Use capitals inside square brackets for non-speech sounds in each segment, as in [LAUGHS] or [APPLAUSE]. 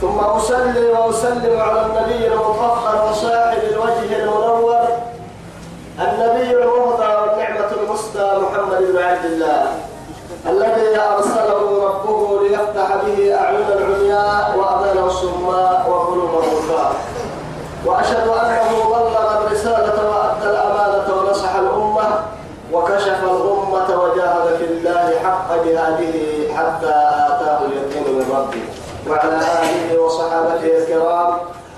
ثم أصلي وأسلم على النبي المطهر وصاحب الوجه المنور النبي المهدى والنعمة المسدى محمد بن عبد الله الذي أرسله ربه ليفتح به أعين العمياء وأذان الصماء وقلوب الغفار وأشهد أنه بلغ الرسالة وأدى الأمانة ونصح الأمة وكشف الأمة وجاهد في الله حق جهاده حتى آتاه اليقين من ربه. وعلى آله وصحابته الكرام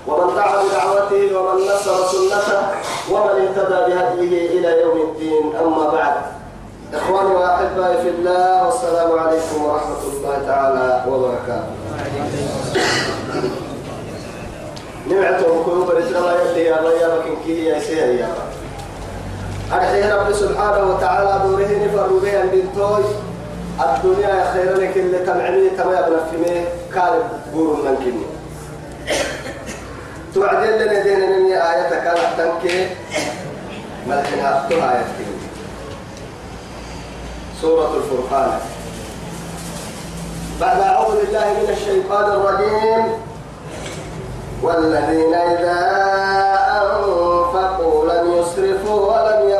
ومن دعا بدعوته ومن نصر سنته ومن اهتدى بهديه إلى يوم الدين أما بعد. إخواني وأحبائي في الله والسلام عليكم ورحمة الله تعالى وبركاته. نمعتهم كيوب الإسلام يلي يا الله يا لكن كي يا سير يا رب. سبحانه وتعالى دوره نفر بها بنتوي. الدنيا خير لك اللي تمعني تما يبنى في كارب بور من كني. توعدين لنا دين من آية كانت تنكي ملحنا تو آية كني. سورة الفرقان. بعد أعوذ بالله من الشيطان الرجيم. والذين إذا أنفقوا لم يسرفوا ولم يقتروا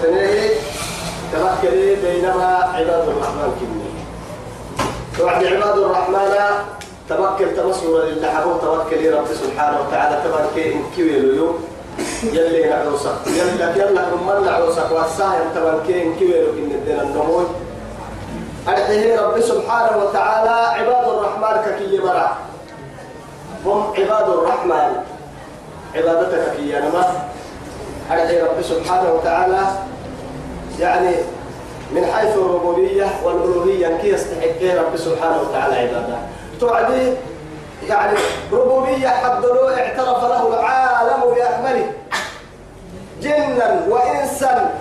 وحسنه تمكني بينما عباد الرحمن كني توعد عباد الرحمن تمكن تمسور لله حبوب توكل رب سبحانه وتعالى تمكن إن كويلو يلي نعوسك يلا يلا من نعوسك والساهم تمكن كويلو إن الدين النموذج أرحيه رب سبحانه وتعالى عباد الرحمن ككي مرا. هم عباد الرحمن. عبادتك كي نما أرحيه رب سبحانه وتعالى يعني من حيث الربوبية والألوهية كي يستحق رب سبحانه وتعالى عبادة. تعدي يعني ربوبية حد اعترف له العالم بأكمله جنا وإنسا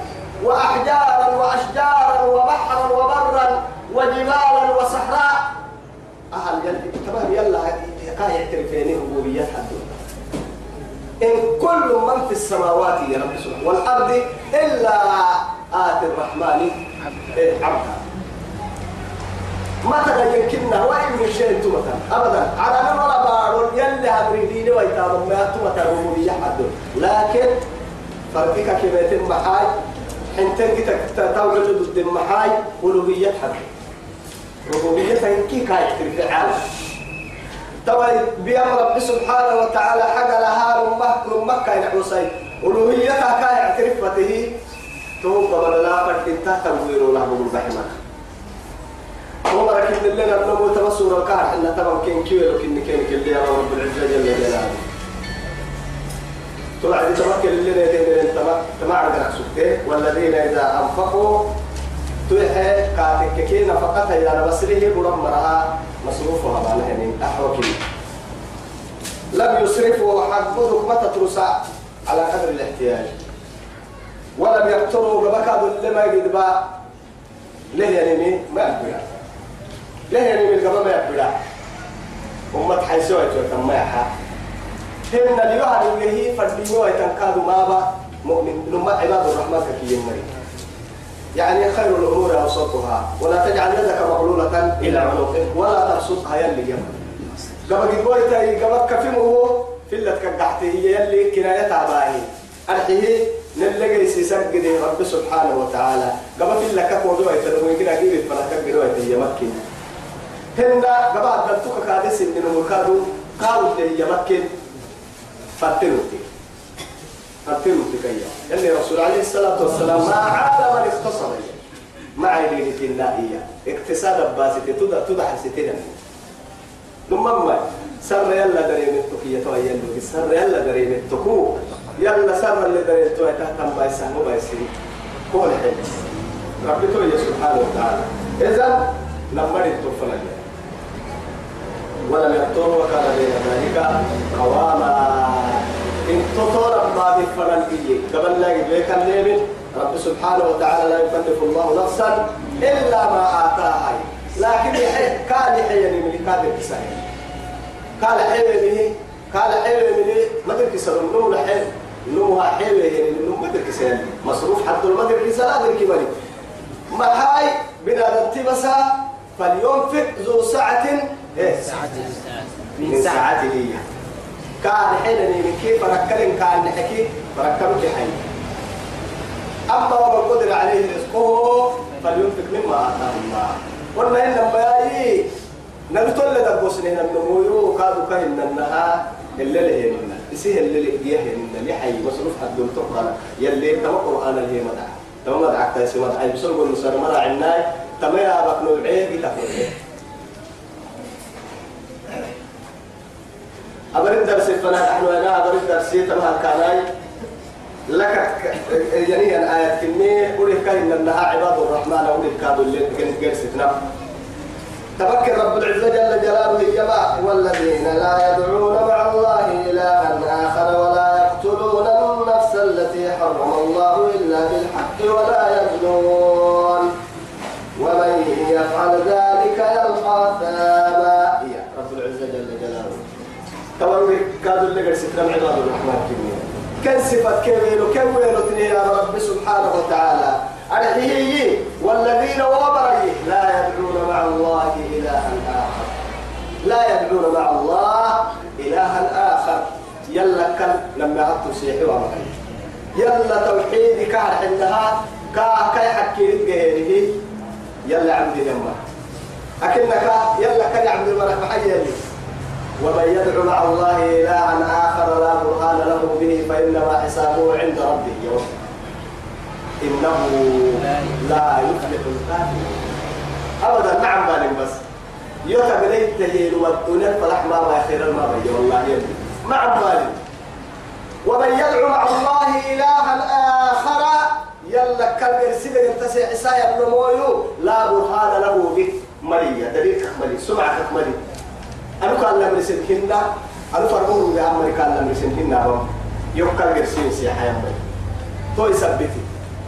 وأحجارا وأشجارا وبحرا وبرا وجبالا وصحراء. أهل يلي تمام يلا قاعد يعترفين ربوبيات حد إن كل من في السماوات يا رب سبحانه والأرض إلا آتي الرحمن عبدا ما تغير كنا وإن من شيء تمتا أبدا. على من ولا بارون. يلي هبريدين ويتابع ما تمتا حد لكن فرقك كما يتم حاج حنتين كتا توجد ضد المحاي. ألوهية حد ربوبية كي كاي في العالم. توا بأمر رب سبحانه وتعالى حق لها لمك لمك كاي نحوسي ألوهيتها كاي اعترف فته تو قبل لا فكنت تنوير له بالبحمة هو ركب لنا النمو تبصر الكار إن تبع كين كيلو كين كين كين يا رب العزة جل جلاله. توعد تمكن اللي نتين تما تما عندك سكته والذين إذا أنفقوا توحى كاتك كي نفقتها يا بسره برم مرها مصروفها ما نهني أحوكي لم يسرفوا حقودك ما تترسع على قدر الاحتياج. ولم يقتروا ببكاد اللي ما يجد با ليه يعني ما يقبل ليه يعني من قبل ما يقبل أمة حيسوي تقول ما يحا. هن اليوها اللي هي فردينو يتنكادوا مابا مؤمن. لما عباد الرحمن كي يمري يعني خير الأمور أوسطها. ولا تجعل يدك مغلولة إلى عنقك ولا تبسطها يلي يم قبل قبل قبل كفمه في اللي تكدحته هي يلي كنايتها باهي. أرحيه نلقى سيسجد رب سبحانه وتعالى. قبل في لك كودوا يتدوي كده كيف فلك كده يتيمكن هن قبل دلتك كادس من المكادو قالوا يتيمكن فتنوتي فتنوتي كيا. اللي رسول عليه الصلاة والسلام ما عاد من اختصر. ما عيني النائية اقتصاد باسطة تدع تدع حسيتنا لما سر يلا دريمتك يا تو يلا سر يلا دريمتك يلا سر اللي دريمتك تحت بايسان مو بايسين. هو الحين ربي توي سبحانه وتعالى. إذا نمر التوفنا ولم يقتلوا وكان بين ذلك قواما. إن تطور ما بفرن إيه قبل لا يبليك الليل رب سبحانه وتعالى لا يكلف الله نفسا إلا ما آتاها. لكن كان يحيي من كاد الكسائي قال حيوي به قال حيوي به ما تدرك سر النوم يعني النوم ما تدرك سر مصروف تدرك سر هذا الكبري ما هاي بنا التبسا فلينفق ذو ساعة إيه؟ ساعة من ساعته. كان حين من كيف ركلن كان نحكي فركبك حي أما ومن قدر عليه رزقه فلينفق مما آتاه الله. قلنا إن لما يأي نقتل دبوسني النمو يو كادو كهن النها اللي له هنا يسيه اللي له جيه هنا اللي حي مصروف حد التقرا يلي تما قرآن اللي مدع تما مدع كتاس مدع يبصر قول نصر مدع عناي. تما يا بكنو العيب تفوت أبرد درس فنا نحن أنا. أبرد درس تما كاناي لك يعني أن آيات كنية قولي كاين أنها عباد الرحمن. أولي كادوا اللي جلستنا تفكر رب العزة جل جلاله يبا والذين لا يدعون مع الله إلها آخر ولا يقتلون النفس التي حرم الله إلا بالحق ولا يزنون ومن يفعل ذلك يلقى ثاما. يا رب العزة جل جلاله. تولي كادوا اللي جلستنا عباد الرحمن كنية كان صفة كويلو كويلو يا رب سبحانه وتعالى؟ أرحيه والذين وبري لا يدعون مع الله إلها آخر. لا يدعون مع الله إلها آخر. يلا كان لما عدت سيحي ومعي يلا توحيدي كان حلها كا كا يحكي غيره يلا عبدي لما أكنك يلا كان عبد الملك محيي ومن يدعو مع الله إلها آخر لا برهان له به فإنما حسابه عند ربه يوم. إنه لا يفلح الكافر. أبدا نعم بالك بس. يوتا بليت تهيل والدنيا فلح ما ما خير ما بي والله يلي نعم بالك ومن يدعو مع الله إلها آخر يلا كبر سيدك انتسي عسايا بن مويو لا برهان له به مليا. دليل ملي سمعة ملي أنا كان لم يسنكنا أنا فرمون بأمريكا لم يسنكنا يوكل قرسين سيحة يمي تو يثبتي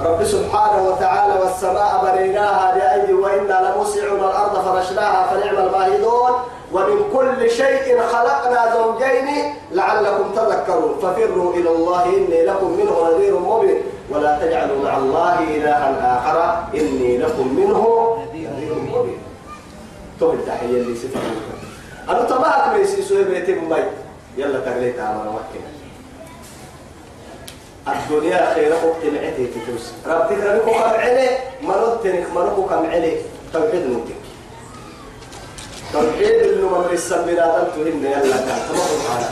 رب سبحانه وتعالى والسماء بنيناها بأيدي وإنا لموسعون الأرض فرشناها فنعم الماهدون ومن كل شيء خلقنا زوجين لعلكم تذكرون ففروا إلى الله إني لكم منه نذير مبين ولا تجعلوا مع الله إلها آخر إني لكم منه نذير مبين. تو التحية اللي صفة أنا تبعك ميسي سوى بيتي مبين يلا تغليت على مكة. الدنيا خير وقت معتي تتوس ربك ربك كم علي مرض تنك مرض كم علي توحيد نوتك توحيد اللي ما مرسل بلا تنتهن يلا كان. تمام على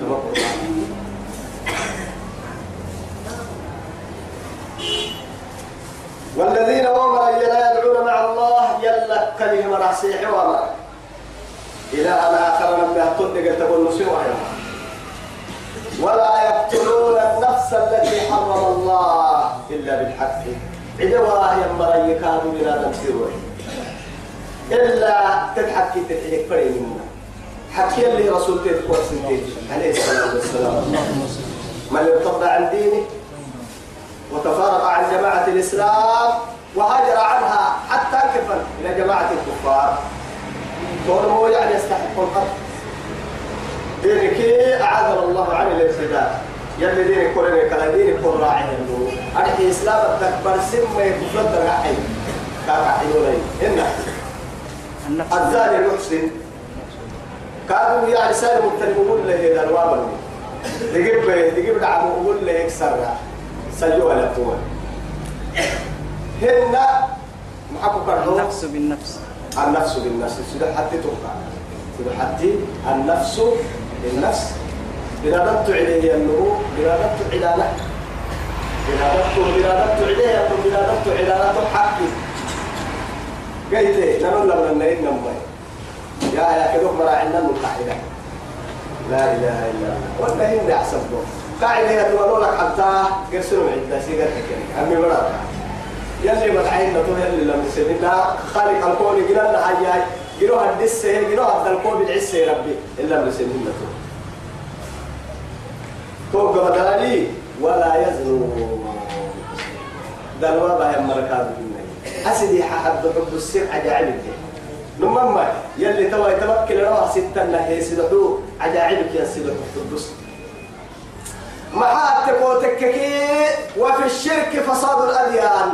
تمام والذين أمر لا يدعون مع الله يلا كلمة راسيح وامر إلى أن آخر لم يهتد تقول نسيوها ولا يقتلون النفس التي حرم الله إلا بالحق. عدوا ينبغي يكادوا بلا تنسيروه إلا تتحكي تتحكي فرين منا حكي اللي رسول تذكر سنتين عليه الصلاة والسلام. من ارتضى عن دينه وتفارق عن جماعة الإسلام وهاجر عنها حتى كفن إلى جماعة الكفار. فهو يعني يستحق القتل. عن الارتداد يلي دينك كورني كلا دينك كور راعي النور أرحي إسلام التكبر سم يكفر درعي كاكا حيولي إنه الزاني المحسن. كانوا يعني سالم مبتلمون له الوابل. دقيب دقيب دعمه وقول له يكسر سجوا لفوا هنا كردو؟ النفس بالنفس. النفس بالنفس. سيدا حتى توقع. سيدا حتى النفس بالنفس. بنادت عليه النمو بنادت علانة بنادت بنادت عليه النمو بنادت علانة حقي قلت نقول لنا النين نمبي يا يا كدوك مراعينا القاعدة لا إله إلا الله ولا هي أحسن قاعدة هي تقول لك حتى قرسلوا عدة سيجارة كذي أمي مرة يلي مدعين نتو يلي لم يسلمنا خالق الكون جنان حياي هدسه جنو هد الكون بالعسه يا ربي إلا لم يسلمنا تو فوق بدالي ولا يزنون دلوا بها مركز أسدي حد حب السر عجائب نمما يلي توا يتمكن روح ستة نهي سدحو عجائبك يا سدحو القدس. محات تكوتككي وفي الشرك فساد الأديان.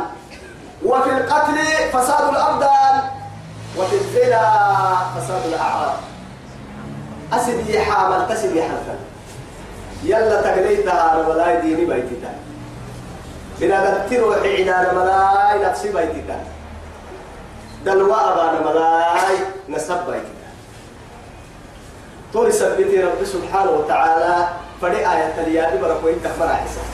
وفي القتل فساد الأبدان. وفي الزنا فساد الأعراض. أسدي حامل تسدي حلفا يلا تقليتها ولا ديني بيتتا بنا تروح عدانا ملاي نفسي بيتتا دلوا أبانا ملاي نسب بيتتا توري سبتي رب سبحانه وتعالى فدي آية تليا بركوين تخبر حساب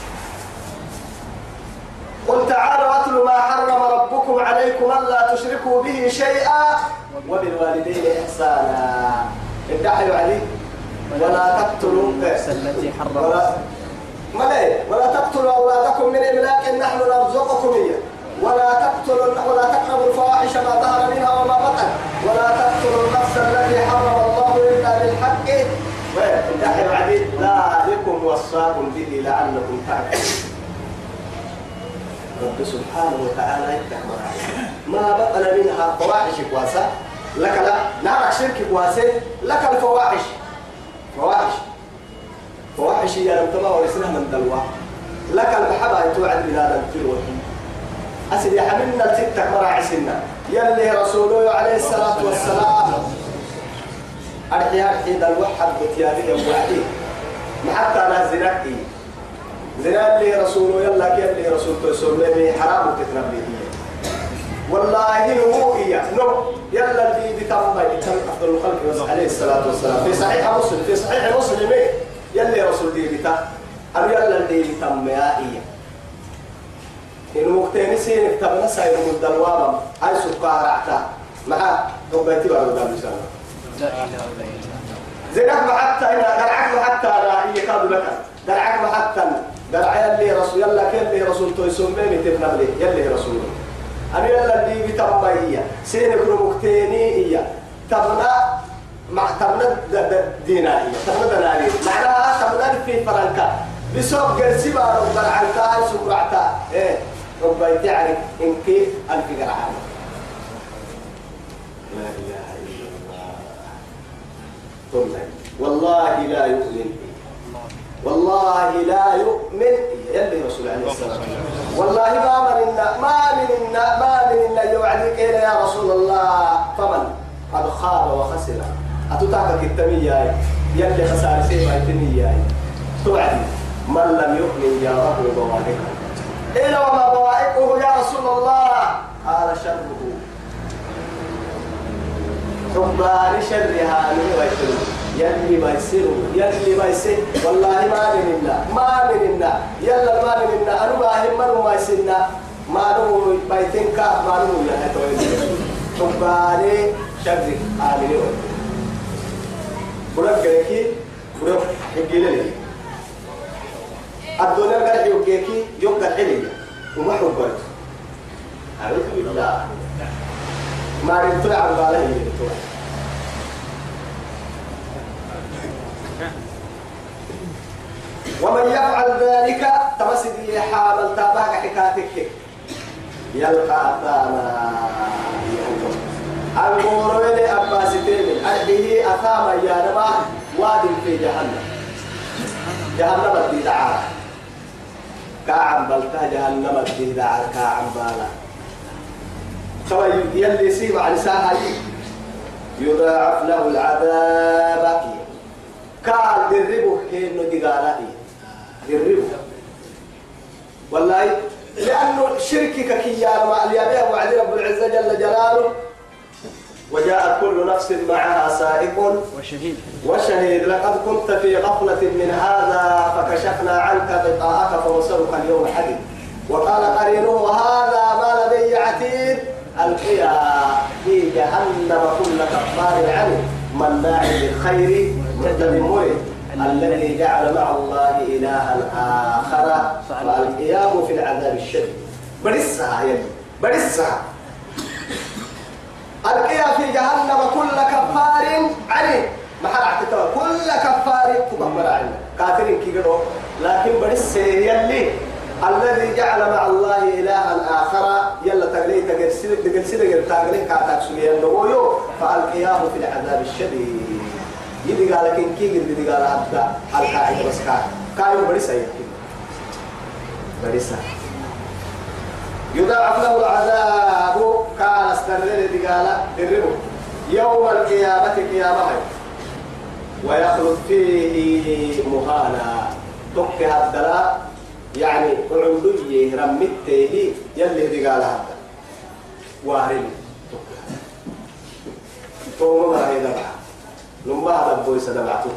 قل تعالوا اتلوا ما حرم ربكم عليكم ألا تشركوا به شيئا وبالوالدين إحسانا. ادعوا علي. ولا تقتلوا النفس التي حرم ولا ما ليه؟ ولا تقتلوا أولادكم من إملاق نحن نرزقكم إياه. ولا تقتلوا ولا تقربوا الفواحش ما ظهر منها وما بطن. ولا تقتلوا النفس التي حرم الله إلا بالحق. ادعوا علي ذلكم وصاكم به لعلكم تعقلون. رب سبحانه وتعالى يتحمل ما بطل منها فواحش كواسة لك لا نعم شرك كواسة لك الفواحش. فواحش. فواحش يا لم تما ورسلها من دلوا لك المحبة توعد بلاد التلوة أسد يا حبيبنا الستة مراعي سنة يلي رسوله عليه الصلاة والسلام. أرحي أرحي دلوحد بتيابي وعدي محتى أنا زنكي زنا اللي رسوله يلا كي اللي رسول تسول لي حرام تتنبيه والله هو إياه. نو. يلا اللي بتم بيتم أفضل الخلق عليه الصلاة والسلام. في صحيح مسلم في صحيح مسلم يلا رسول دي بتا أم يلا اللي بتم يا إياه. إن وقتين سين كتبنا ساير من الدلوام هاي سكر عتا مع توبتي بعد لا إله إلا الله. زينك محتى إن درعك محتى لا يكاد لك. درعك محتى درع يلي رسول يلا كيلي رسول تو يسميني تبنا لي يلي رسول. أنا يلا اللي بتبما هي سين كرومكتيني هي. تبنا مع تبنا دينا هي. تبنا دناري معناها تبنا في فرنكا. بسوق جرسي بارو درعك سكرعتا إيه؟ ربيت يعني إنك ألف جرعان لا إله إلا الله. والله لا يؤمن. والله لا يؤمن. يلي رسول عليه الصلاة والسلام. والله ما مننا ما مننا ما مننا يوعدك يا رسول الله. فمن؟ قد خاب وخسر. أتتاك التمية يلي خسار سيما التمية توعدي. من لم يؤمن يا رب بوائقه. إلا وما بوائقه يا رسول الله. قال شره. حبان شرها من ويتلو يلي ما يصيروا يلي ما يصير. والله ما مننا ما مننا. يلا ما مننا. أنا ما هم ما يصيرنا. ما نو بيتين كا ما نو يا هتوين حبان شر آمين. برك كذي برك حقيلة لي الدنيا قال يوكيكي يوكا حلي. وما حبرت أعوذ بالله ما رتوع عن باله ومن يفعل ذلك تمسد حامل تابعك حكاتك يلقى أثاما. المور وين أباس تيمن أرحيه أثاما يا نما واد في جهنم. جهنم الدي دعارة كاعم بلتا جهنم الدي دعارة كاعم بالا. سوى يلي سيب على ساحة يضاعف له العذاب. قال دربه كأنه دقالائي دربه والله لأنه شركك كي يا مع وعد رب العزة جل جلاله وجاءت كل نفس معها سائق وشهيد. وشهيد. لقد كنت في غفلة من هذا فكشفنا عنك غطاءك فبصرك اليوم حديد. وقال قرينه هذا ما لدي عتيد. ألقيا في جهنم كل كفار عنه. مناع للخير معتد مريد الذي جعل مع الله إلها آخر فالقيام في العذاب الشديد. برسها يلي برسها ألقيها في جهنم كل كفار عنيد ما حرعت كل كفار كفر عنيد كافرين كي لكن برس يلي الذي جعل مع الله إلها آخر يلا تقلي تقرسل تقرسل تقلي كاتاك سويا نويو فألقياه في العذاب الشديد يدي قال لكن كي يدي قال حتى القاعدة بس كان كايو بريسا يحكي بريسا يضاعف له العذاب كان استرر يدي قال دربه يوم القيامة قيامة ويخلد فيه مهانا تك هذا يعني عودية رمته يلي دي قال هذا وارل توما ما هي دبع لما هذا بوي سدبعته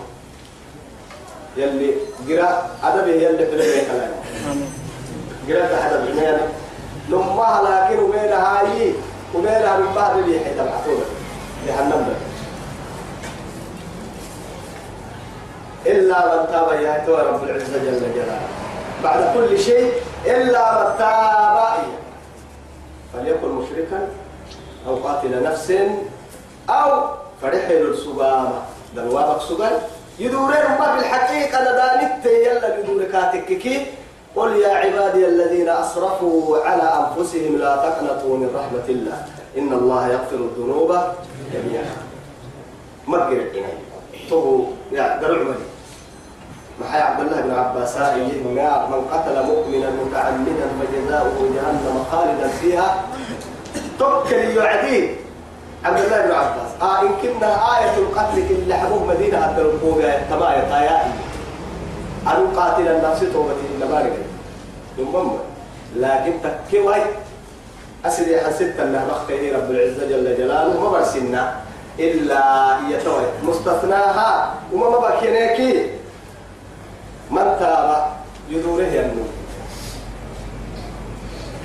يلي قرا أدبه يلي في لبيك كلام قرا تحت بعنيان لما لكن ومين هاي ومين هاي لما هذا اللي يحيد دبعته جهنم إلا من تاب يا رب العزة جل جلاله بعد كل شيء إلا تاب فليكن مشركا أو قاتل نفس أو فرحل السقامة دلوابك سقال يدورين ما في الحقيقة. ندانت يلا يدور كاتككي قل يا عبادي الذين أسرفوا على أنفسهم لا تقنطوا من رحمة الله. إن الله يغفر الذنوب جميعا. مقر العناية تو يا درع ملي محي عبد الله بن عباس من قتل مؤمنا متعمدا فجزاؤه جهنم خالدا فيها. توكل يعدين عبد الله بن عباس. آه إن كنا آية القتل كل حبوه مدينة هذا القوة تبايا طيائي. أن قاتل النفس توبة النبارك يمم لكن تكوي أسري حسيت أنه بخته رب العزة جل جلاله ما برسلنا إلا يتوي مستثناها. وما ما بكينيكي. من تاب يدوره ينمو.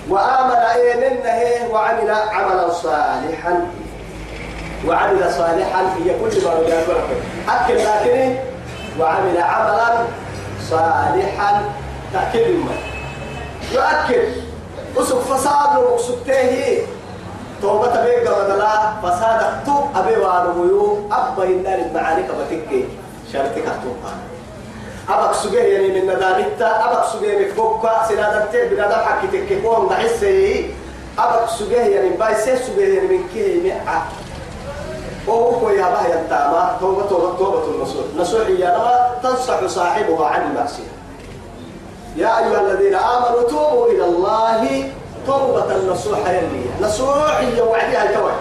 وآمن إيننه وعمل عملا صالحا. وعمل صالحا هي كل ما رجعت أكل لكن وعمل عملا صالحا. تأكيد ما يؤكد أسف فساد وأسفته توبة بيقى بدلا. فساد اكتب أبي وعنويو أبا يندار المعارك بتكي شرطك اكتبها أبك سجيه يعني من ندانتا أبك سجيه مكبوكا سنادتين بنادم حكي تكيكون نحسي أبك سجيه يعني بايسي سجيه يعني من كيه مئة. يا بها ينتاما توبة توبة توبة النصوح. نصوح يا تنصح صاحبها عن المعصية. يا أيها الذين آمنوا توبوا إلى الله توبة النصوح يلي نصوح هي وعدها التوي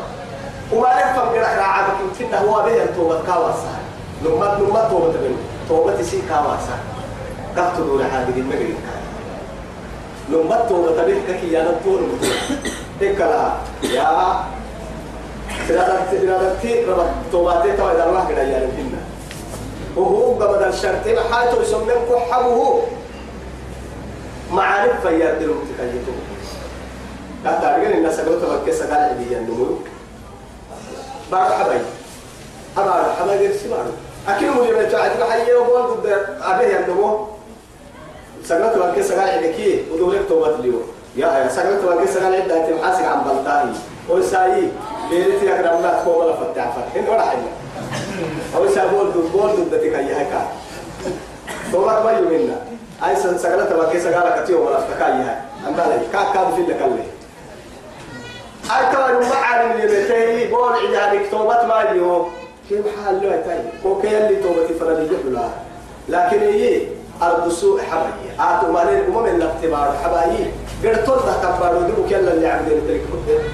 وما يفهم قرح رعابك يمكن هو به التوبة كاواسا لما لما توبة منه توبة سي كاواسا. قتلوا لحاجة المجرد لما توبة به كي يا نطور هيك لا. يا. سلالتي ربط توباتي توي إذا الله كده يا ربنا. وهو قبل الشرط. ما حاجة يسمى كحبه معارف فيا دلو تكلمته لا تعرفين الناس قالوا تبكي سقال عبية النمو بعد حبايب. أبعد حبايب. يرسمانه أكيد مجمع تعد محيي وقول قد أبيه النمو سقلت تبكي سقال عبية ودولك توبات اليوم يا يا سقلت تبكي سقال عبية أنت محاسق عن بلطاني وسايي بيرتي أكرم لا تقوم ولا فتح فتح ولا حاجة أو سابول دول بول دول دتك أيها كا توبات ما يمنا أي سقلت تبكي سقال كتير ولا فتح أيها أنت علي كا كا في أي كمان ما عالم اللي بتاعي بول توبات ما اليوم كيف حال له تاي وكي اللي توبتي فرد يحلها لكن هي أرض سوء حبايي آتوا مالين أمم الاختبار حبايي قرطول ده تبارو دي وكلا اللي عبدين تلك.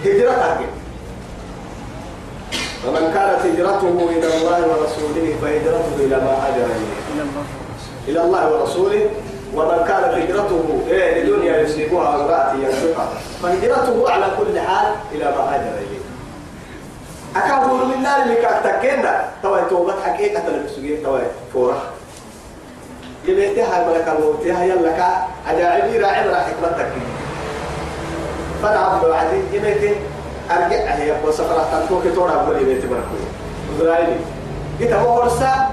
هجرة تاكي فمن كانت هجرته إلى الله ورسوله فهجرته إلى ما هاجر إليه. إلى الله ورسوله. ومن كانت هجرته إيه؟ لدنيا يصيبها امرأة ينفقها. فهجرته على كل حال إلى ما هاجر إليه. أكابور من نار اللي كاكتكينا توا توبت حقيقة لبسوية توا فورة. يبيتها ملك الموت يلا كا. أجاعبي راعي راح حكمتك فنعم بعدين يبيتي أرجع هي أبو سفرة تنتوك تورا أقول يبيتي بركوي وزرايلي قلت هو ورسا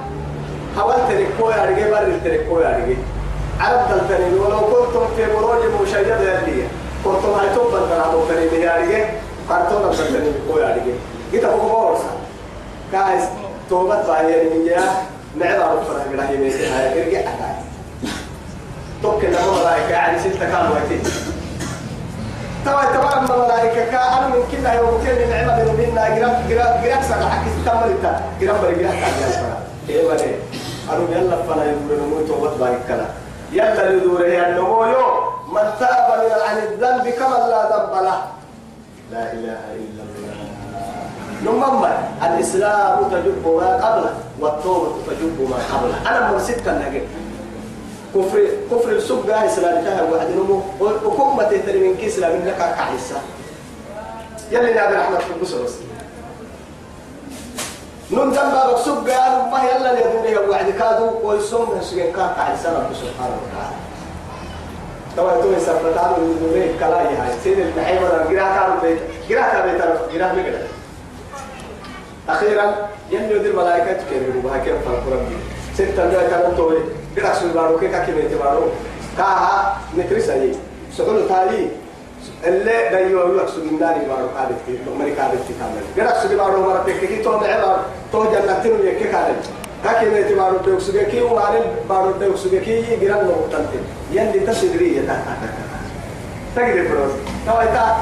حاولت تركوي أرجع بر تركوي أرجع عرب تلتني ولو كنتم في بروج مشيدة يلي كنت ما يتوب بنتنا أبو كريم يارجع كارتون بنتنا بقول يارجع kita ko ko orsa guys tobat bahaya ni ya. معنا رفنا من هاي ميسي هاي توك لما ملائكة يعني ستة كان وقتي توا توا لما ملائكة كا أنا من كنا يوم كنا نعمة من منا جرام جرام جرام سنة حكي هي من من لا إله إلا الله نمم الإسلام تجب ما قبله والتوبة تجب ما قبله. أنا مرسيت كان نجد. كفر كفر السوق جاي إسلام تها واحد. نمو. وكم تهتري من كيس لا منك كعيسى يلي نادي رحمة البصر بس. نون ذنب بسوق قال ما يلا يدوري واحد. كادو ويسوم سجن كان كعيسى رب سبحانه وتعالى. طبعا تو يسافر تعالوا يدوري كلا يهاي سيد المحيط ولا جرا كانوا بيت جرا كانوا بيت جرا مقدر أخيرا ينو دي الملائكة تكلموا بها كيف فالقرآن دي. ستة من كانوا توي. قرأ سوي بارو كي كاكي ميتي بارو. كاها نترسا يي. سحول تالي اللي دايو يوك سوي ناري بارو كادت كي مري كادت كي كامل. قرأ سوي بارو مرة تكي تو معبار تو جنتين ويكي كادت كاكي ميتي بارو بيوك سوي كي وعالي بارو بيوك سوي كي قرأ نوقتنتي يلي تسدري يتا تقدر فروز تو ايتا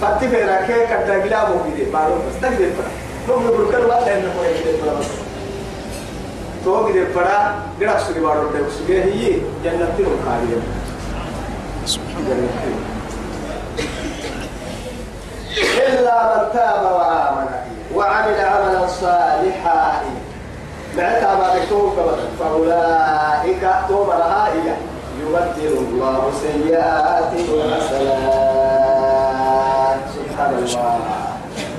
فتي بيرا كي كدا قلابو بيدي بارو. بس تقدر فروز نوم نقول كل واحد إنه هو يجيب بلا بس تو كده بڑا جرا سوري بارو ده سوري هي جنة تلو كارية إلا من تاب وآمن وعمل عملا صالحا معناتها ما بكتوب فأولئك توم لها يبدل الله سيئاتهم حسنات سبحان الله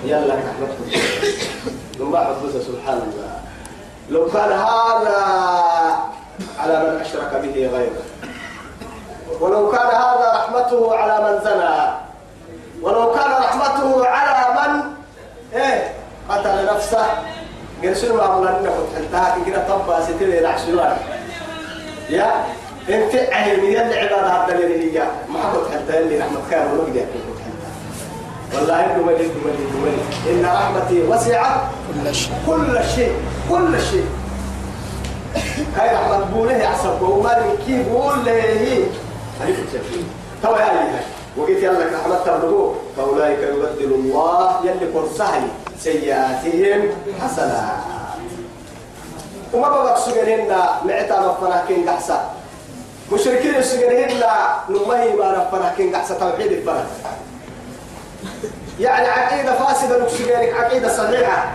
يلا رحمتكم لما حفظ سبحان الله. لو كان هذا على من أشرك به غيره. ولو كان هذا رحمته على من زنى. ولو كان رحمته على من إيه قتل نفسه. قال شنو أمر أنك تحلتها كده طبا ستين العشرين يا إنت عين من يلي عبادة هذا اللي هي ما حكت حتى اللي رحمة خير ونقدر. والله انه ملك ملك ملك إن رحمتي وسعت كل شيء. كل شيء كل شيء. هاي رحمة بوله يعصب وما كي بقول له هي. هاي توا هاي هاي وقيت يلا رحمة تبلغوا فأولئك يبدل الله يلي فرسهل سيئاتهم حسنات. وما بقى سجنهن معتا مفنا كين قحسا مشركين سجنهن نمهي ما نفنا كين قحسا توحيد الفرق يعني عقيدة فاسدة نكسجينك عقيدة صحيحة.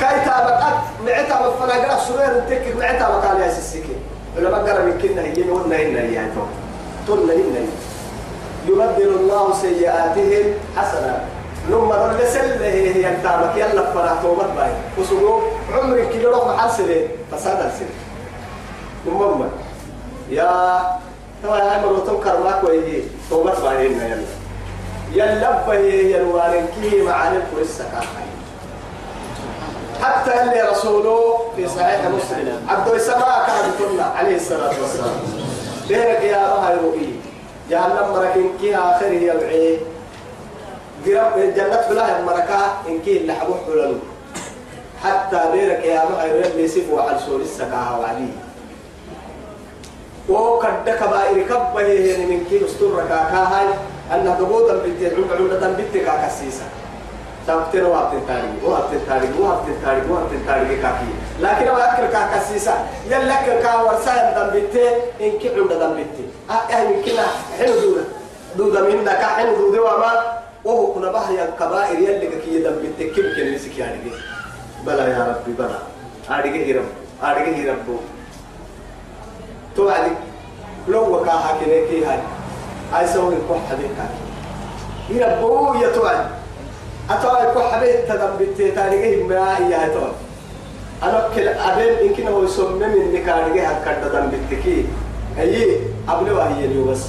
كايتا بقت معتا مفنا قرأ سرير انتكك معتا بقال يا سيسيكي لما قرأ من كنا هي ونا هنا هي تلنا هنا يبدل الله سيئاتهم حسنات لما رسل هي انتابك يلا فرح توبت باي. وسقو عمرك كده روح محل سنة فساد السنة المهم يا ترى هاي مرة كرماك ويجي توبت باي هنا يلا. يلا بهي يلوارن كي معاني الكرسة حتى اللي رسوله في صحيح مسلم. عبد السماء كان كنا عليه الصلاة والسلام ديرك يا رها يروئي جهنم مركين كي آخره يلعي قرب جنة بلا مركا إن كي اللي حبوح حلالو حتى ديرك يا رها يروئي يسيب وعلى سور السكاها وعليه كبائر كبه يعني من كيلو ستور كاكاهاي أن قبوضا بنت عمد عمدة بنت كاكسيسة. تابتين وابتين تاريخ وابتين تاريخ وابتين تاريخ وابتين تاريخ كاكي. لكن ما أذكر كاكسيسة يلا كا ورسايا دم بنت إن كي عمدة دم بنت آه من كنا حلو دودة. دودة من ذاك حلو دودة وما. وهو كنا بحر الكبائر يلي كي دم بنت كم كن مسك يعني بلا يا ربي بلا. أرجع رب أرجع رب. توعدي. لو وكاها كده كي هاي. هاي سوي الكح حبيب كاكي يربو يا توعد أتوعد الكح حبيب تدم بالتاريخ ما هي هاي توعد أنا كل أبين يمكن هو يسمى من نكارجه هكذا تدم بالتكي هي أبني وهي اليوم بس.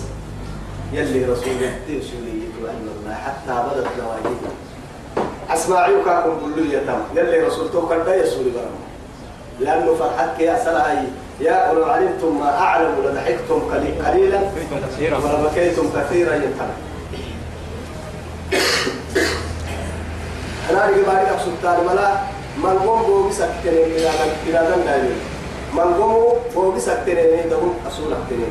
يلي رسول الله رسولي أن الله حتى بدت نواجيه أسمعيك كاكم بلو يتم يلي رسول تو كردا يسولي برام لأنه فرحتك يا سلا هاي يا ولو علمتم ما أعلم لضحكتم قلي- قليلا ولبكيتم كثيرا ينتهي أنا أرجع بعد أقصد ملا من قوم بوجي سكتني إلى إلى دايم من قوم بوجي سكتني دهم أصول أكتني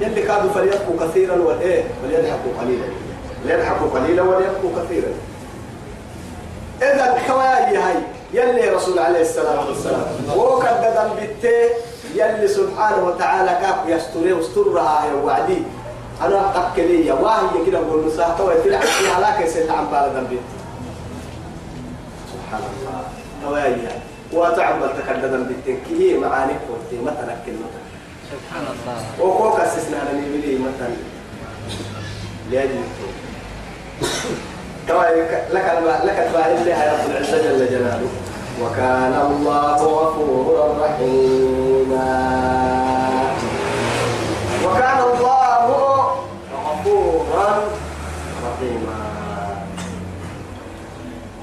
يلي كادوا فليبكوا كثيرا والإيه وليضحكوا قليلا. ليضحكوا قليلا وليبكوا كثيرا. إذا كواي هاي يلي رسول عليه الصلاة والسلام وكذا بالتي يلي سبحانه وتعالى كاف يستري واسترها يا وعدي أنا أكلي يا واهي كده بقول مساحة ويتلع في هلاك يسيت عن بالدم بيت سبحان الله هاي وتعمل تكددا بالتنكيه معاني قلتي مثلا كلمة سبحان الله وكوك أسسنا على نبيلي مثلا لأجل طبعا لك لك الفاعل لها رب العزة جل جلاله وكان الله غفورا رحيما. وكان الله غفورا رحيما.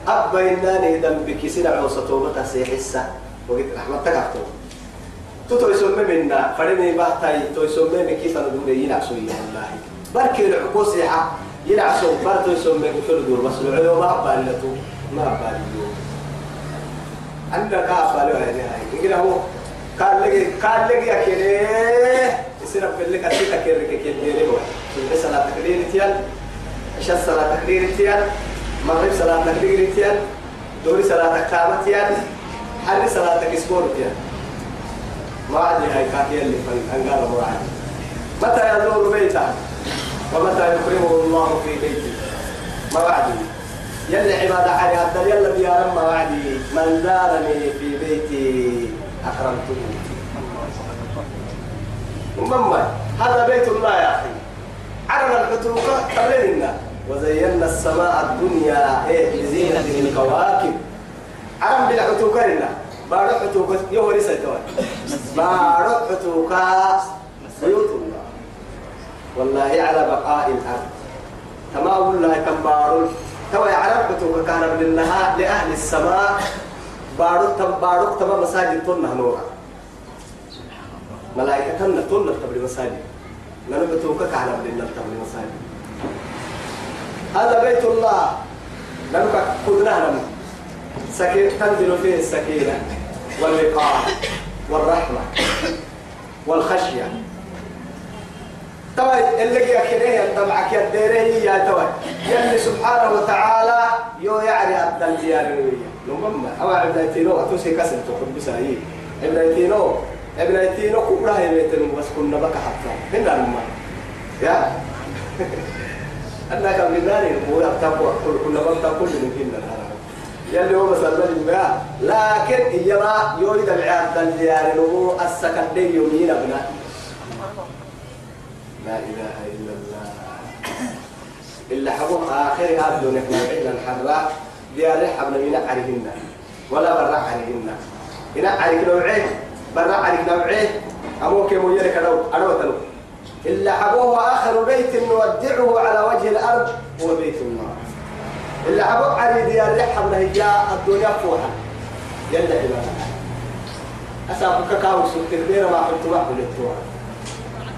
أبا إنني ذنبك سنع وسطوبة سيحسة وقلت رحمتك أكتب تو يسمى منا. فرني بحتاي تو يسمى من كيف ندور يلعسوا والله بركي العكوس يحا يلعسوا برتو يسمى كفر دور بس العيو ما بالتو ما باليو عندك كافة له هذه هاي. يقول هو قال لي قال لي كده يصير في لك أسيت كده كده كده هو في صلاة تقدير تيان عشاء صلاة تقدير تيان مغرب صلاة تقدير تيان دوري صلاة تقامة تيان حري صلاة تكسبور تيان ما عاد هاي كافية اللي فن أنقال مرعي متى يزور بيته؟ ومتى يكرمه الله في بيته؟ ما وعدي يلي عبادة هذا يلا بيا ما وعدي. من زارني في بيتي أكرمته. ومما هذا بيت الله يا أخي. عرض الحتوقة قبلنا وزينا السماء الدنيا إيه بزينة الكواكب. عرم بالحتوقة لنا. بارو حتوقة يوري سيتوان بارو حتوقة بيوت الله. والله على بقاء الأرض. تمام الله كم بارو تو يعرف حتوقة كان بالنهار لأهل السماء. بارو تم بارو تمام مساجد تنه نورا ملائكة تنه تنه تبري مساجد. لأنه بتوقع كان بالنهار تبري مساجد. هذا بيت الله. لأنه كلنا نمو سكين تنزل فيه السكينة والوقار والرحمة والخشية. طبعا اللي يا كده طبعك يا ديري يا توي. يلي سبحانه وتعالى يو يعني عبد نمما أو عبد التينو أتوسي كسر تقول بسايي عبد التينو عبد التينو كبرى هي بيتنا بس كنا بك حتى. هنا نمما يا. أنا كم من ناري هو يبتقوا كنا بتقول من هنا يلي هو مثلا ما لكن إيما يريد العياد الديار نمو السكندي يمين ابناء لا إله إلا الله. إلا حبوب آخر دون يكون عيدا حراء ديار حبنا من عرهن ولا برا عرهن إن عرك نوعين برا عرك نوعين أموك يميرك لو أنا وتلو. إلا حبوه آخر بيت نودعه على وجه الأرض هو بيت الله. اللي عبوا علي ديار رحم نهجاء الدنيا فوحا يلا عبادة أسافك كاو سكر بينا ما قلت ما قلت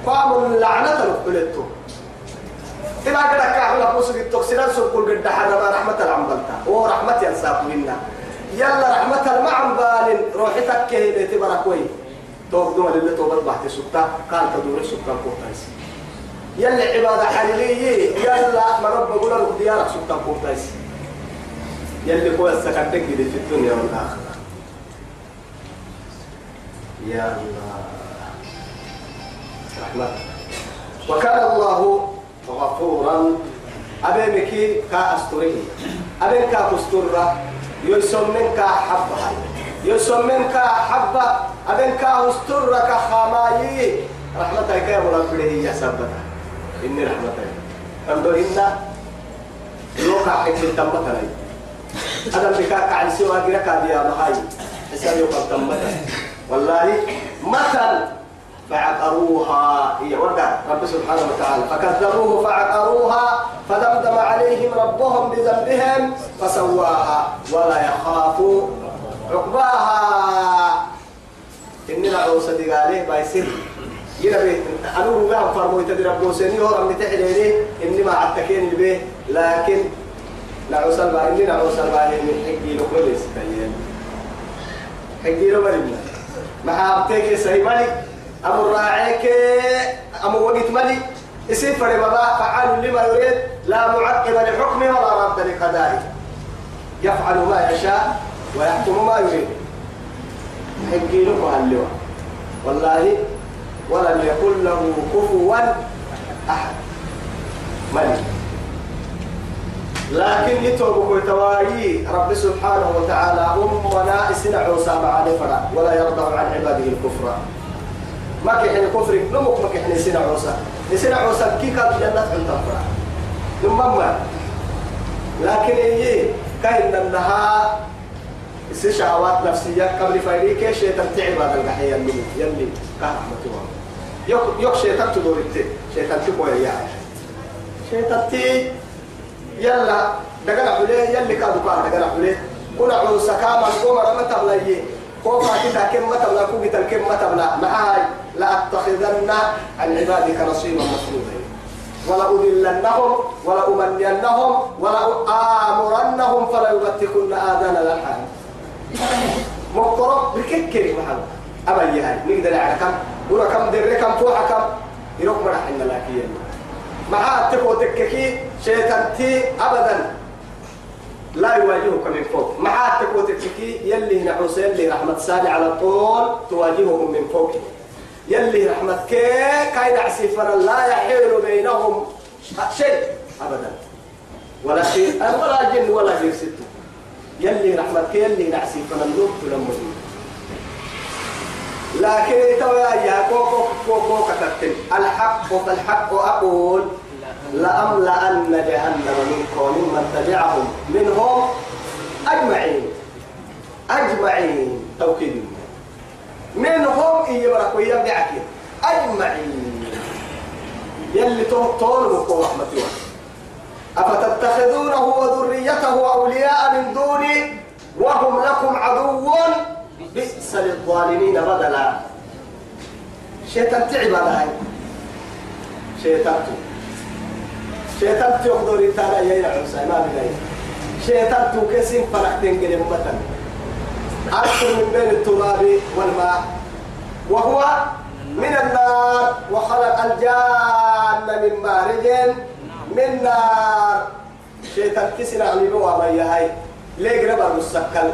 قام اللعنة لو قلت إذا قد كاو لك وسق التوكسيران سكر قد حنا رحمة العمبلتا ورحمة ينساق منا يلا رحمة المعن بال روحتك كهي تبارك وي توب دوما اللي توبت بحث سكتا. قال تدور سكتا كوتايس يلا عبادة حليلية يلا ما رب بقول لك ديارك سلطان كورتايس يلا قوة سكتك في الدنيا والآخرة. يا الله رحمة وكان الله غفورا. أبيك كا أستوري. أبيك كا أستورة. يسمن كا حبة. يسمن كا حبة. أبيك كا أستورة كخامايي رحمتك يا رب يا سبتها إني رحمتك. أمدو إنا لوكا حكي تمتا لي أنا بكاك عن سوى جرك يا مهاي. حساب يوم تمتا والله مثل فعقروها. هي ورقة. رب سبحانه وتعالى. فكذبوه فعقروها فدمدم عليهم ربهم بذنبهم فسواها ولا يخاف عقباها. إننا عوسى دقاليه بايسر ينا بيت. أنا روغا فرمو يتدي ربوسيني هو رمي تحليني إني ما عتكين البيه لكن نعوسى البا إني نعوسى البا من حقي لكم ليس كيين حقي لو مريم ما حابتك سهي مالك أمو راعيك أمو وقت مالك يصير فري بابا فعال لما يريد. لا معقب لحكمه ولا رد لقضائه. يفعل ما يشاء ويحكم ما يريد. حقي له اللواء والله ولم يكن له كفوا أحد. ملك لكن يتوب توايي رب سبحانه وتعالى أمنا إسنا عوسى مع نفرا ولا يرضى عن عباده الكفر. ما كحن كفر نمك ما كحن إسنا عوسى. إسنا عوسى كي كان جنة عند تفرا نمما لكن إيه كاين إسي شهوات نفسية قبل فايريك شيطان تعب هذا القحية اللي يلي كهمة يك يك شيطان تدور التي شيطان تقوى يعني شيطان تي يلا دقنا حليه يلي كادو كان دقنا حليه كنا عوسى كاما القمر ما تبليه كوفا كده كم ما تبلا كوكي كم ما تبلا معاي لأتخذن عن عبادك نصيبا مفروضا ولا أذلنهم ولا أمنينهم ولا آمرنهم فلا يبتكن آذان الأنعام مقرب بككري محمد أما يهاي نقدر على كم؟ ولا كم در كم فوحة كم؟ يروح مرح إن مع تكو تككي شيطان تي أبدا. لا يواجهك من فوق. مع تكو تككي يلي نحوس يلي رحمة سالي على طول تواجههم من فوق. يلي رحمة كي كاين عسيفنا لا يحيل بينهم شيء أبدا. ولا شيء ولا جن ولا غير ست يلي رحمة كي يلي نعسيفنا النوم تلمه لكن توا يا كوكو كوكو كتبتن الحق فالحق أقول لأملأن جهنم منكم من تبعهم منهم أجمعين. أجمعين. توكيد. منهم إيبرك ويبدعك أجمعين. يلي وقوة رحمة أفتتخذونه وذريته أولياء من دوني وهم لكم عدو؟ بئس للظالمين بدلا. شيطان تعب هذا شيطان شيطان تيخدر يتالا يا عسى ما بلاي شيطان تو كسين فرح تنقل مثلا أكثر من بين التراب والماء. وهو من النار. وخلق الجان من مارج من نار. شيطان كسر عليه وما هاي ليه قرب المسكل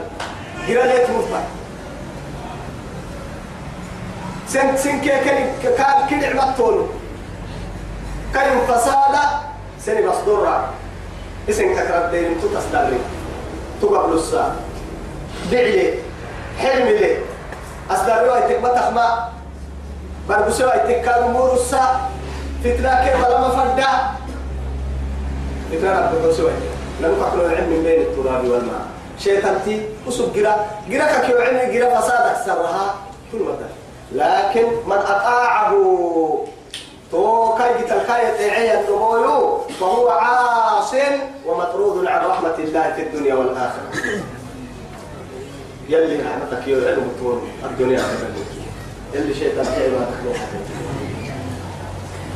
قراليت مفر سن سن كي كان كل عمتون كان فسادة سن مصدورة اسم كثرة دين تتصدر تقبل الساعة دعي حلم لي أصدر له أيتك ما بربسوا أيتك كانوا مور الساعة فتنة كيف لما فردا. فتنة رب بربسوا لم تكن العلم من بين التراب والماء. شيطان تي أسوق جرا. جرا كيو علم جرا فسادك سرها. كل مدى لكن من أطاعه. تو كاي تعيا النمويو فهو عاص ومطرود عن رحمة الله في الدنيا والآخرة. يلي رحمتك يا علم طول الدنيا يلي شيطان تعيا ما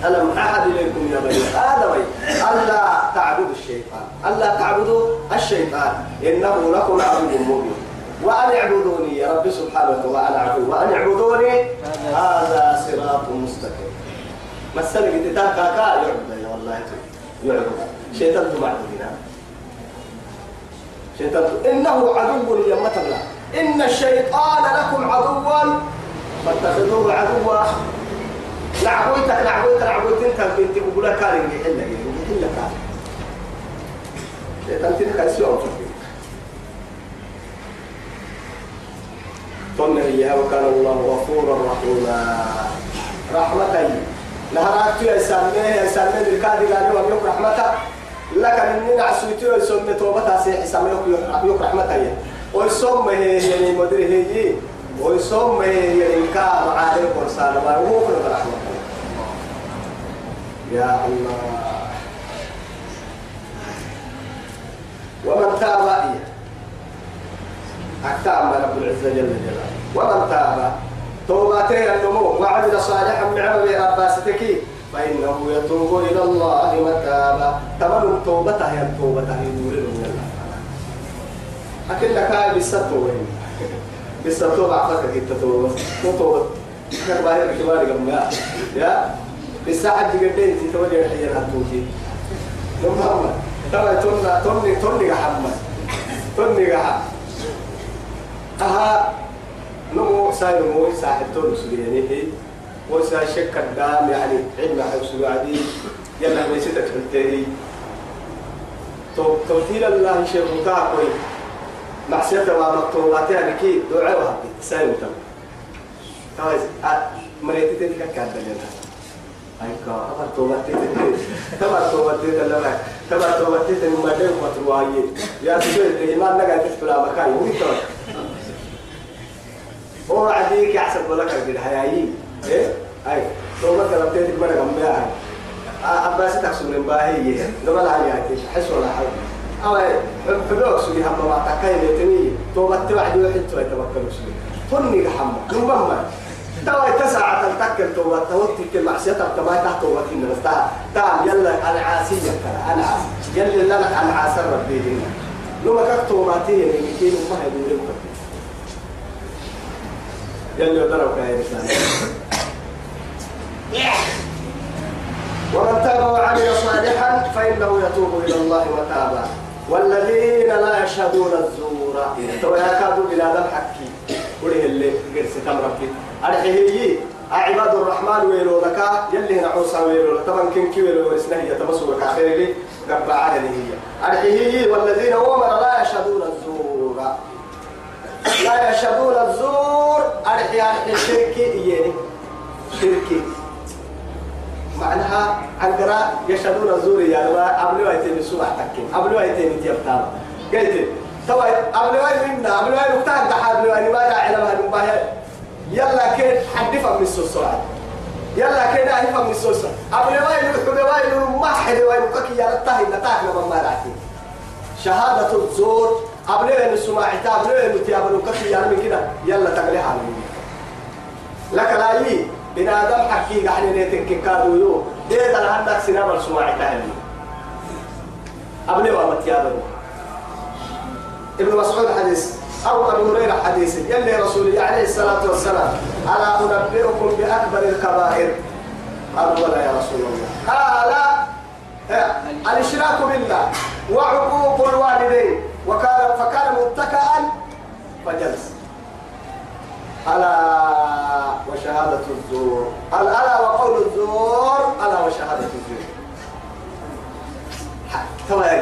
ألم أحد إليكم يا بني آدم ألا تعبدوا الشيطان. ألا تعبدوا الشيطان. إنه لكم عدو مبين. وأن اعبدوني يا رب سبحانه وتعالى وأن اعبدوني هذا صراط مستقيم. مسألة قد تاكا كا يعبد والله يعبد شيطان معبودنا شيطان إنه عدو يا مثلا إن الشيطان لكم عدوا فاتخذوه عدوا. لعبويتك لعبويتك لعبويتك انت بنتي بقول كارين يحل يحل كارين شيطان تلك السوء قلنا إياها وكان الله غفورا رحيما. رحمتي. نهارات يا سامي يا سامي الكادي قال له يوم رحمته لك من عسويتو يسمى توبتها سي حسام يوم رحمتي ويسمى يعني مدري هي ويسمى يعني كا معارف ورسالة ما هو كل رحمة يا الله. ومن تاب أكتاب رب العزة جل جلاله. ومن تاب. توباتين النمو. وعمل صالحا من عمل أباستك فإنه يتوب إلى الله متابا. تمام توبته هي توبته يقول من الله. أكل لك وين بالستو بعفتك أنت توبة مو توبة. كبار كبار قبل يا؟ بالساعة دي قدين تتوجه الحين هتوتي محمد. ترى توني توني محمد توني محمد أها. نمو ساي نمو ساحب تونس يعني هي وسا شك الدام يعني علم حفظ عدي يلا بيستك بالتالي تو توتيل الله شيخ متاكوي معصية ومكتوباتها لكي دعاء وهبي ساي متم. تايز مريتي تلك كاد لنا أيكا أبى توبتي تبى توبتي تلما تبى توبتي تلما ده مطروعي يا سيدي الإيمان نقعد تفلا مكان ويتوه هو عديك يحسب لك بالحياة إيه؟ أي. توبة كلامتين تقبل كم بيها أباسي تحسب من باهي. قبل عليها حس ولا حل أو حبوك سوري هم ما تكاي بيتني توبة توعد واحد توي توكل سوري تني حمى نمما توا تسعة تذكر توبة. توتي كل معصية تبقى تحت إن بس تعال يلا أنا عاسية أنا عاس يلا لنا أنا عاس ربي لما كتبوا ما تيجي من كين ما هي بيقولوا يلا ضرب كاي إنسان ومن تاب وعمل صالحا فإنه يتوب إلى الله متابا والذين لا يشهدون الزور. تو يكادوا إلى ذا الحكي قوله اللي قرس تمرك أرحيه عباد الرحمن ويلو لك يلي هنا عوسى ويلو. لك طبعا كن كي ويلو ورسنه يتمسوا لك آخر لي قبع على هي. أرحيه والذين هم لا يشهدون الزور. لا يشهدون الزور. أرحي أرحي. شركي إياني شركي. معناها أنقرا يشهدون الزور يا رب. أبلوا أيتين سبع تكين أبلوا أيتين تيبتام قلت توا أبلوا منا. أبلوا نقطع دحار أبلوا ما داعي لما نباه يلا كين حدفا من السوسة يلا كين أهفا من السوسة أبلوا نحب ما حد وينقك يا رتاه نتاك لما ما راكي شهادة الزور. أبلوا أن السماع أبلوا أن تيابلوا كفي يا من كده. يلا تقليها لك لا يي. بنادم حكي يعني نيتك كادو يو. ده ده عندك سينما السماع تاني أبني وامت يا بني ابن مسعود حديث. أو أبو هريرة حديث. يلي رسول عليه الصلاة والسلام. ألا أنبئكم بأكبر الكبائر؟ قالوا ولا يا رسول الله. قال الإشراك بالله وعقوق الوالدين. وكان فكان متكئا فجلس. ألا وشهادة الزور. ألا وقول الزور؟ ألا وشهادة الزور. كما هاي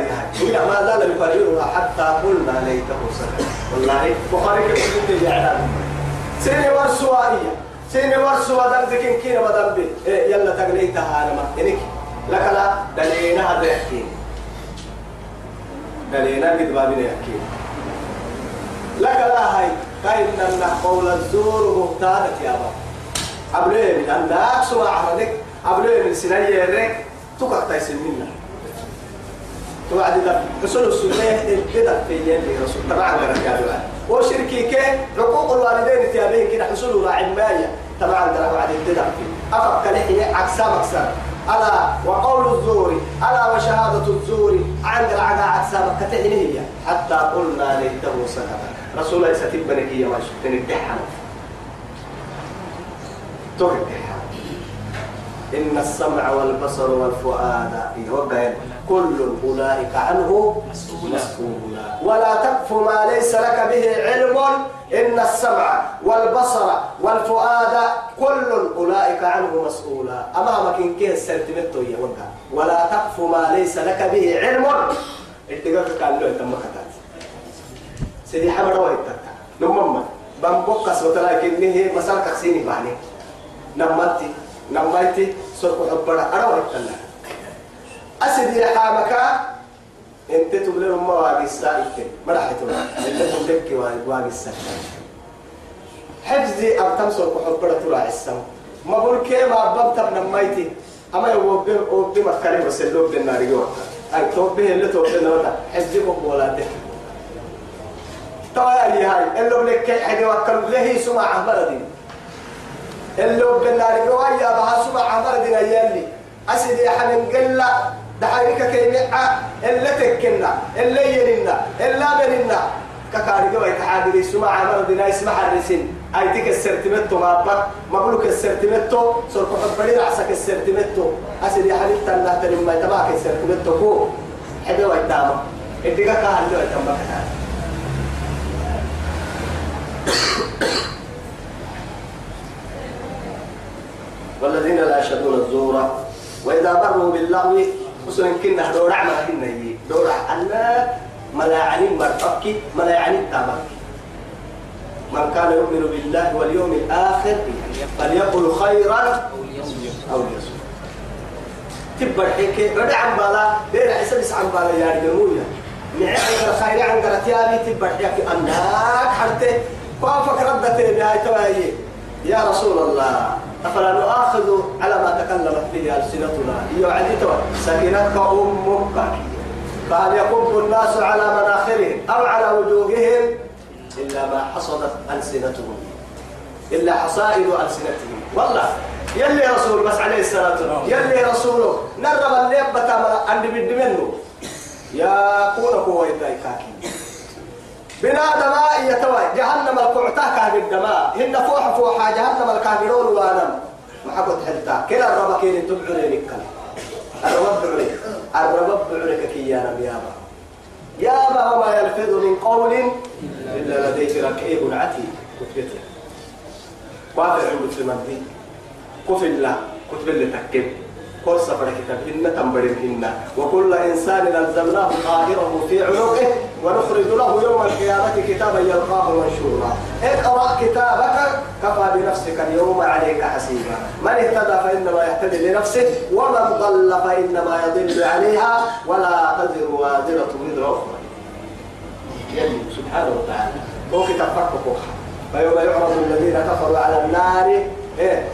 ما زال يكررها حتى قلنا ليته سكت والله بخاري كيف كنت يعلم سيني ورسوائية. سيني ورسوا دم كين بدم بي إيه يلا تقليتها أنا ما إنك لك لا دلينا هذا يحكي. دلينا قد بابنا يحكي. لك لا هاي كاين قول الزور مهتانة يا با أبليه من عندك سمع عهدك أبليه من سنية رك تقع تيسن منا توعد ده رسول السنة كده في يلي رسول. تبع غيرك يا جماعة. وشركي كي حقوق الوالدين تيابين كده حصول راعي الماية تبع غيرك وعد الددع في أفق كلحية عكسا مكسر. ألا وقول الزور ألا وشهادة الزور عند العقا عكسا كتحنية حتى قلنا ليته سكت رسول الله ستيب بنك يا واش تنكحنا تنكحنا إن السمع والبصر والفؤاد يوقع كل أولئك عنه مسؤولا ولا تقف ما ليس لك به علم إن السمع والبصر والفؤاد كل أولئك عنه مسؤولا. أمامك إن كيه السنتمتو يا وقع. ولا تقف ما ليس لك به علم. اتقاك قال له تم كتات سيدي حمد ويتك نمما بمبقس وتلاقي إنه مسالك سيني بعني نمتي نميتي سرق حبنا أنا ويتك أسدي حامك أنت تقول لهم ما واقي السائل. ما راح تقول أنت تقول واقي السائل. حجزي أم تمسر كحبرة تراعي السم. ما بقول كيف أبغى تبنا مايتي أما يوبي يوبي مكاني بس اللوب بالنار يوم أي توبي اللي توبي نوتا حجزي بقولاته توا يا هاي. اللوب لك حاجة وكل له سمع بلدي. اللي قلنا رجويا بها سمع عمر دينا يلي. أسد يا حنن قلا دحريك كي نعا اللي تكنا اللي يننا اللي بننا ككاري جوا يتحادي سمع عمر دينا إسمع الرسين أي تك السرتمتو ما بق مبروك السرتمتو سر كحب بدي عسك السرتمتو. أسد يا حنن تلا تلم ما تباك السرتمتو هو حبي ويتامه إديك كهل جوا يتامه والذين لا يشهدون الزور وإذا مروا باللغو وسن كنا دور عمل كنا يجي. دور أن ملاعني مرتبك ملاعني تامك من كان يؤمن بالله واليوم الآخر فليقل خيرا أو ليصمت. تبر حكي رد عن بالا بين حسب عن بالا يا. رجمويا نعم خير عن قرتيابي تبر حكي. أنك حرته وافق ردته بهاي تواهي يا رسول الله أفلا نؤاخذ على ما تكلمت به ألسنتنا؟ يعدت سكنتك أمك. فهل يقب الناس على مناخرهم أو على وجوههم؟ إلا ما حصدت ألسنتهم. إلا حصائد ألسنتهم. والله يلي رسول بس عليه الصلاة والسلام. يلي رسوله. نرب اللي يبتا عند بد منه. يا كون هو يدايكاكي بنادم يتوى جهنم القعتا كان الدماء. هن فوح فوحا جهنم الكافرون وانم ما حكوت حلتا. كلا الرب كين تبعرين الكل الرب بعرك الرب بعرك كي يا نبي يابا يابا وما يلفظ من قول إلا لديه ركيب عتيد. كتبته وافع عند مدي كفل الله. كتب اللي تكب كل سفر كتابهن تنبرهن وكل إنسان ألزمناه طائره في عنقه ونخرج له يوم القيامة كتابا يلقاه منشورا. اقرأ كتابك كفى بنفسك اليوم عليك حسيبا. من اهتدى فإنما يهتدي لنفسه ومن ضل فإنما يضل عليها. ولا تزر وازرة وزر أخرى. يلي سبحانه وتعالى. هو كتاب فرق فيوم يعرض الذين كفروا على النار. إيه؟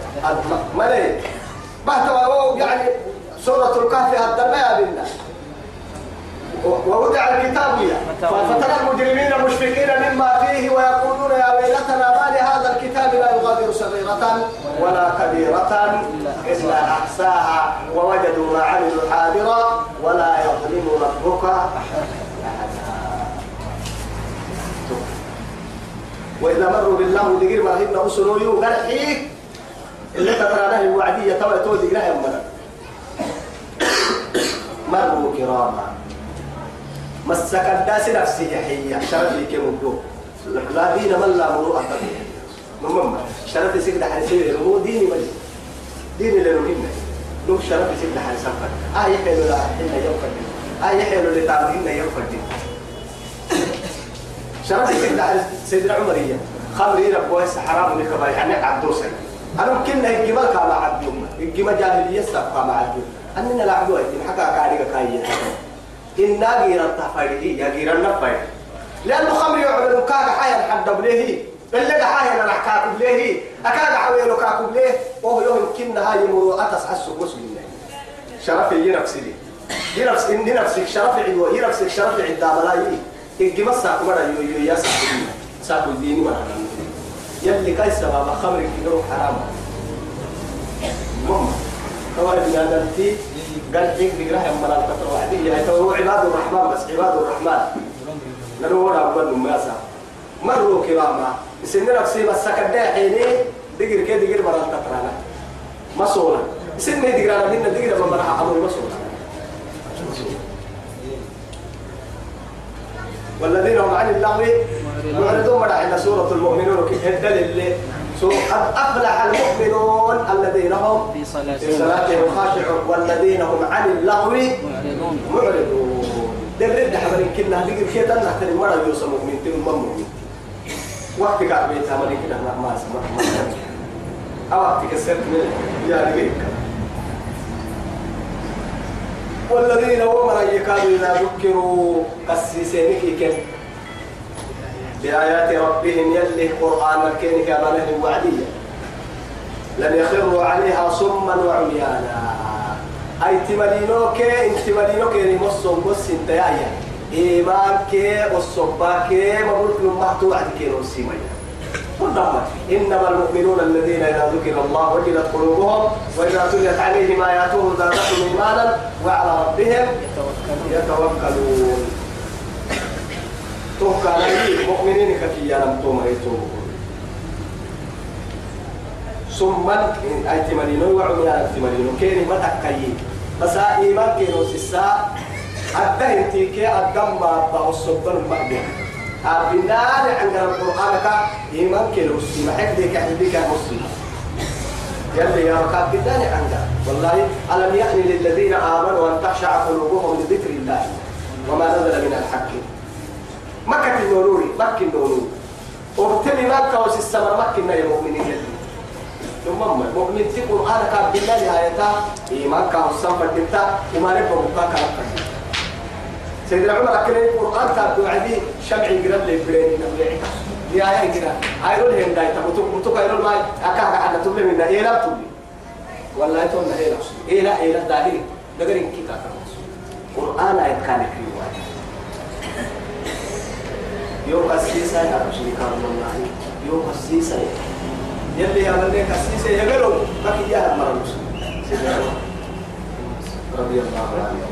ملك. بحثوا يعني سورة الكهف الدماء بالله ووضع الكتاب فترى المجرمين مشفقين مما فيه ويقولون يا ويلتنا ما لهذا الكتاب لا يغادر صغيرة ولا كبيرة إلا أحساها ووجدوا ما عملوا حاضرا ولا يظلم ربك وإذا مروا بالله دقير ما هن أسنوا يو قرحيك اللي تترانه الوعدية توا تو دقير يا منا مروا كراما مسك الداس نفسي حية شرف لي كم الدو لا دين من لا مروءة مم. شرف سيد حسين هو ديني ملي ديني اللي نهمنا نوك شرف سيد حسين آه يحيلوا لا حين يوم آه يحيلوا لتعملين يوم فردين شرط سيدنا سيدنا عمرية خمري ربوه حرام لك يعني عبدوسي أنا ممكن الجمال كما عبدوم الجمال جاهلية سبقا مع عبدوم أننا العبدوه إن حكا كاريكا كاية إنا غير التفايدي يا غير النفايد لأنه خمري يعمل كاكا حيا حد بليه. اللي حيا أنا كاكو بليه. أكاد حويلو كاكو بليه. وهو يوم كنا هاي مرو أتس حسو مسلم. شرف ينفسي ينفس إن نفسك شرف عدوه ينفسك شرف عدا ملايين إنك مسا كمرا يو يو يا ساكو ساكو الدين ما يلي كاي سبب خمر كيلو حرام مم. كوارد بنادمتي قال حيك بقراه يا ملال فترة وعدية هو عباد الرحمن بس عباد الرحمن. نلو ولا أقول ما سا. مروا كراما سن نفسي مسك الداحيني دقر كده دقر مرال تترانا مسولا سن دقر من دقر ما مرح أمر مسولا والذين هم عن اللغو معرضون مرة عند سورة المؤمنون كيف الدليل قد أفلح المؤمنون الذين هم في صلاتهم خاشعون والذين هم عن اللغو معرضون. معرضون. درد حمرين كنا نقول كده نحن المرة يوسف مؤمن تلو مؤمن. وقت قاعد بيتها مرين كده ما ما أو وقت كسرت من يا رجيك والذين هم يكادوا إذا ذكروا قسيسينك كم. بآيات ربهم يلي قرآن الكين كما له وعدية. لم يخروا عليها صما وعميانا. أي تملينوك؟ إن تملينوك نمصهم بس انت يا إيمانك والصباك مبروك لما كيرو السيمية كلهم إنما المؤمنون الذين إذا ذكر الله وجلت قلوبهم وإذا تليت عليهم آياته زادتهم إيمانا وعلى ربهم يتوكلون. توكل عليه مؤمنين كفيا لم تمرتوا ثم أي تمرينو وعميان تمرينو كيني ما تكيي بس إيمان كينو سسا أدهن تيكي أدم ما بأصبر المأدين أبنان عند القرآن كا إيمان كينو سيما حفظك حفظك مسلم. يلي يا ركاب بدان عندها والله ألم يأن للذين آمنوا أن تخشع قلوبهم لذكر الله وما نزل من الحق. مكة النوروري مكة النوروري. وابتلي مكة وسي السمر مكة يا مؤمنين ثم مؤمن تقول أنا كاب بالله نهايتا إيمان كان السمر دلتا وما نبقى مكاكا لك سيدنا عمر أكل القرآن تابدو عدي شمعي قرب لي بريني نبلي يا يا كده؟ ايرون هين داي تبتو بتو ايرون ماي؟ اكا اكا تبلي من إيه لا تبلي؟ والله تو نه لا إيه لا إيه لا داهي. دغرين كي كاكا قرآن ايت كان كريوا يوم السيسا يا رسول الله يوم السيسا يلي يا من السيسا يقولوا بكي يا مرمس رضي الله عنه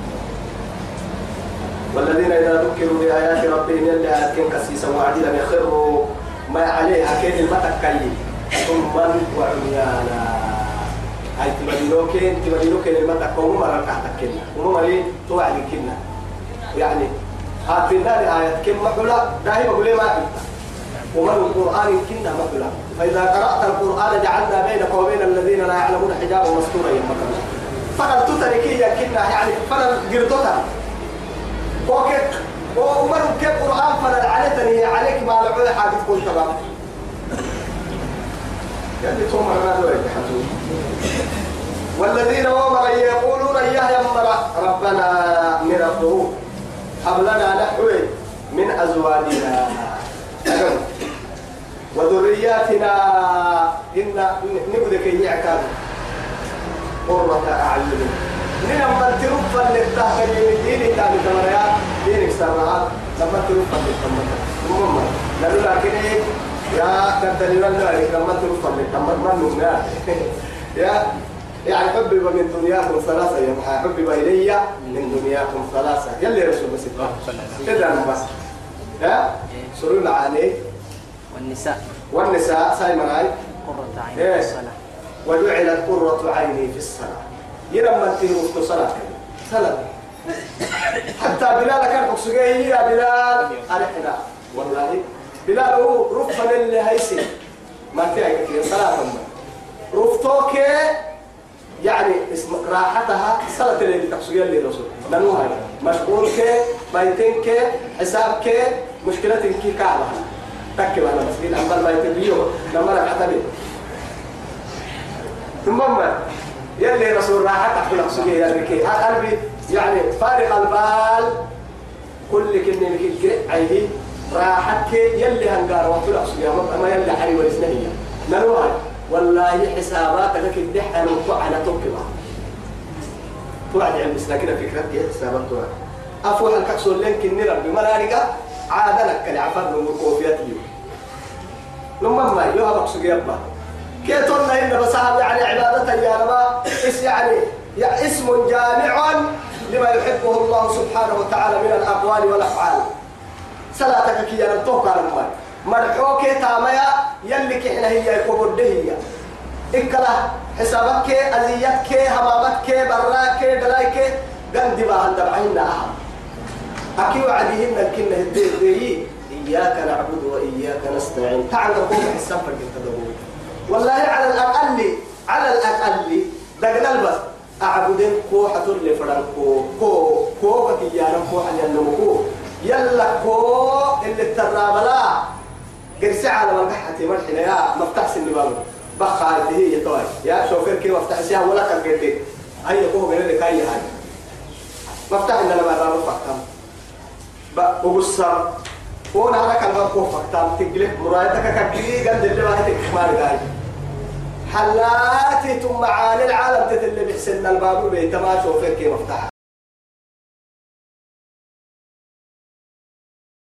والذين إذا ذكروا بآيات ربهم يلي آياتهم كسيسا وعدلا يخروا ما عليها كيد المتكلي ثم وعميانا هاي تبدلو كين تبدلو كين المتك وهم مرة تحتك كنا وهم لي توعد كنا يعني هاتنا آيات. كم محلا داهي بقول ما ومن القرآن كنا محلا فإذا قرأت القرآن جعلنا بينك وبين الذين لا يعلمون حجابا مستورا يمكن فقد تتركي كنا يعني فقد قرطتها وكيف؟ ومن قرآن فلا علتني عليك ما لعوه حاجة كل تمام. يعني توم دول والذين ومر يقولون يا يمر ربنا من الظروف هب لنا نحو من أزواجنا. وذرياتنا إن نبذك يعكاد قرة أعين. نعم من تروف اللي تحت ديني تاني تمريا. دينك سرعات لما تروف اللي تمريا المهم لكن يا كدني ولا لما من نمنا. [LAUGHS] يا يعني حبب من دنياكم ثلاثة يا محا حبب إلي من دنياكم ثلاثة. يلي رسول بس. كده أنا بس. ها؟ سرور عليه والنساء. والنساء سايمن هاي. قرة عين إيه. في الصلاة. وجعلت قرة عيني في الصلاة. يرمى تيرو في صلاة. صلاة. حتى بلال كان بقسوجي يا بلال. أرحنا والله. بلال هو رفض اللي هيسي ما في أي كثير صلاة رفضوك يعني اسم راحتها صلاة اللي تقسوجي اللي رسول لأنه مشغول كي بيتين كي حساب كي مشكلة كي كعبة. تكي وأنا مسكين أمبر بيتين بيو لما ركعت بيه ثم يلي رسول راحت أحكي لك سجيه يا ركي قلبي يعني فارق البال. كل كلمة لك عيه راحت يلي هنقار لك سجيه ما يلي حري والإسنهية نروها والله حساباتك لك الدحة نوقع على توكبها توعد لكن فكرة كي حسابات توعد؟ أفوح الكحسول لك إني ربي. عادة لك العفاد من الكوفيات اليوم لما ما يوها بقصد يبا كي تقولنا إن بصاحب يعني عبادة يا ربا إس يعني يا اسم جامع لما يحبه الله سبحانه وتعالى من الأقوال والأفعال. صلاتك كي أنا توقع المال مرحوك تاميا يلي إحنا هي يكبر هي. إكلا حسابك أزيتك همامك براك دلايك قندي ما عند بعين أهم أكي وعديهن الكلمة الدين إياك نعبد وإياك نستعين. تعال نقوم حساب التدبور والله على الأقل على الأقل دقنا البس. أعبدين كو حتر لي فران كو كو كو بكي يا كو حل ينمو يلا كو اللي الترابلا قرسي على مرقحتي مرحنا يا مفتاح سن بابو بخا هي توي يا شوفير كي مفتاح سيها ولا كان قلتي هيا كو غير لك هيا هاي. مفتاح إننا ما بابو فكتم بقصر وأنا على كلمة كوفك تام تقلب مرايتك كبير قد اللي ما هتك ما رجعي حلاتي ثم معاني العالم تتلي بحسن الباب بيت ما شوفك كيف مفتاح.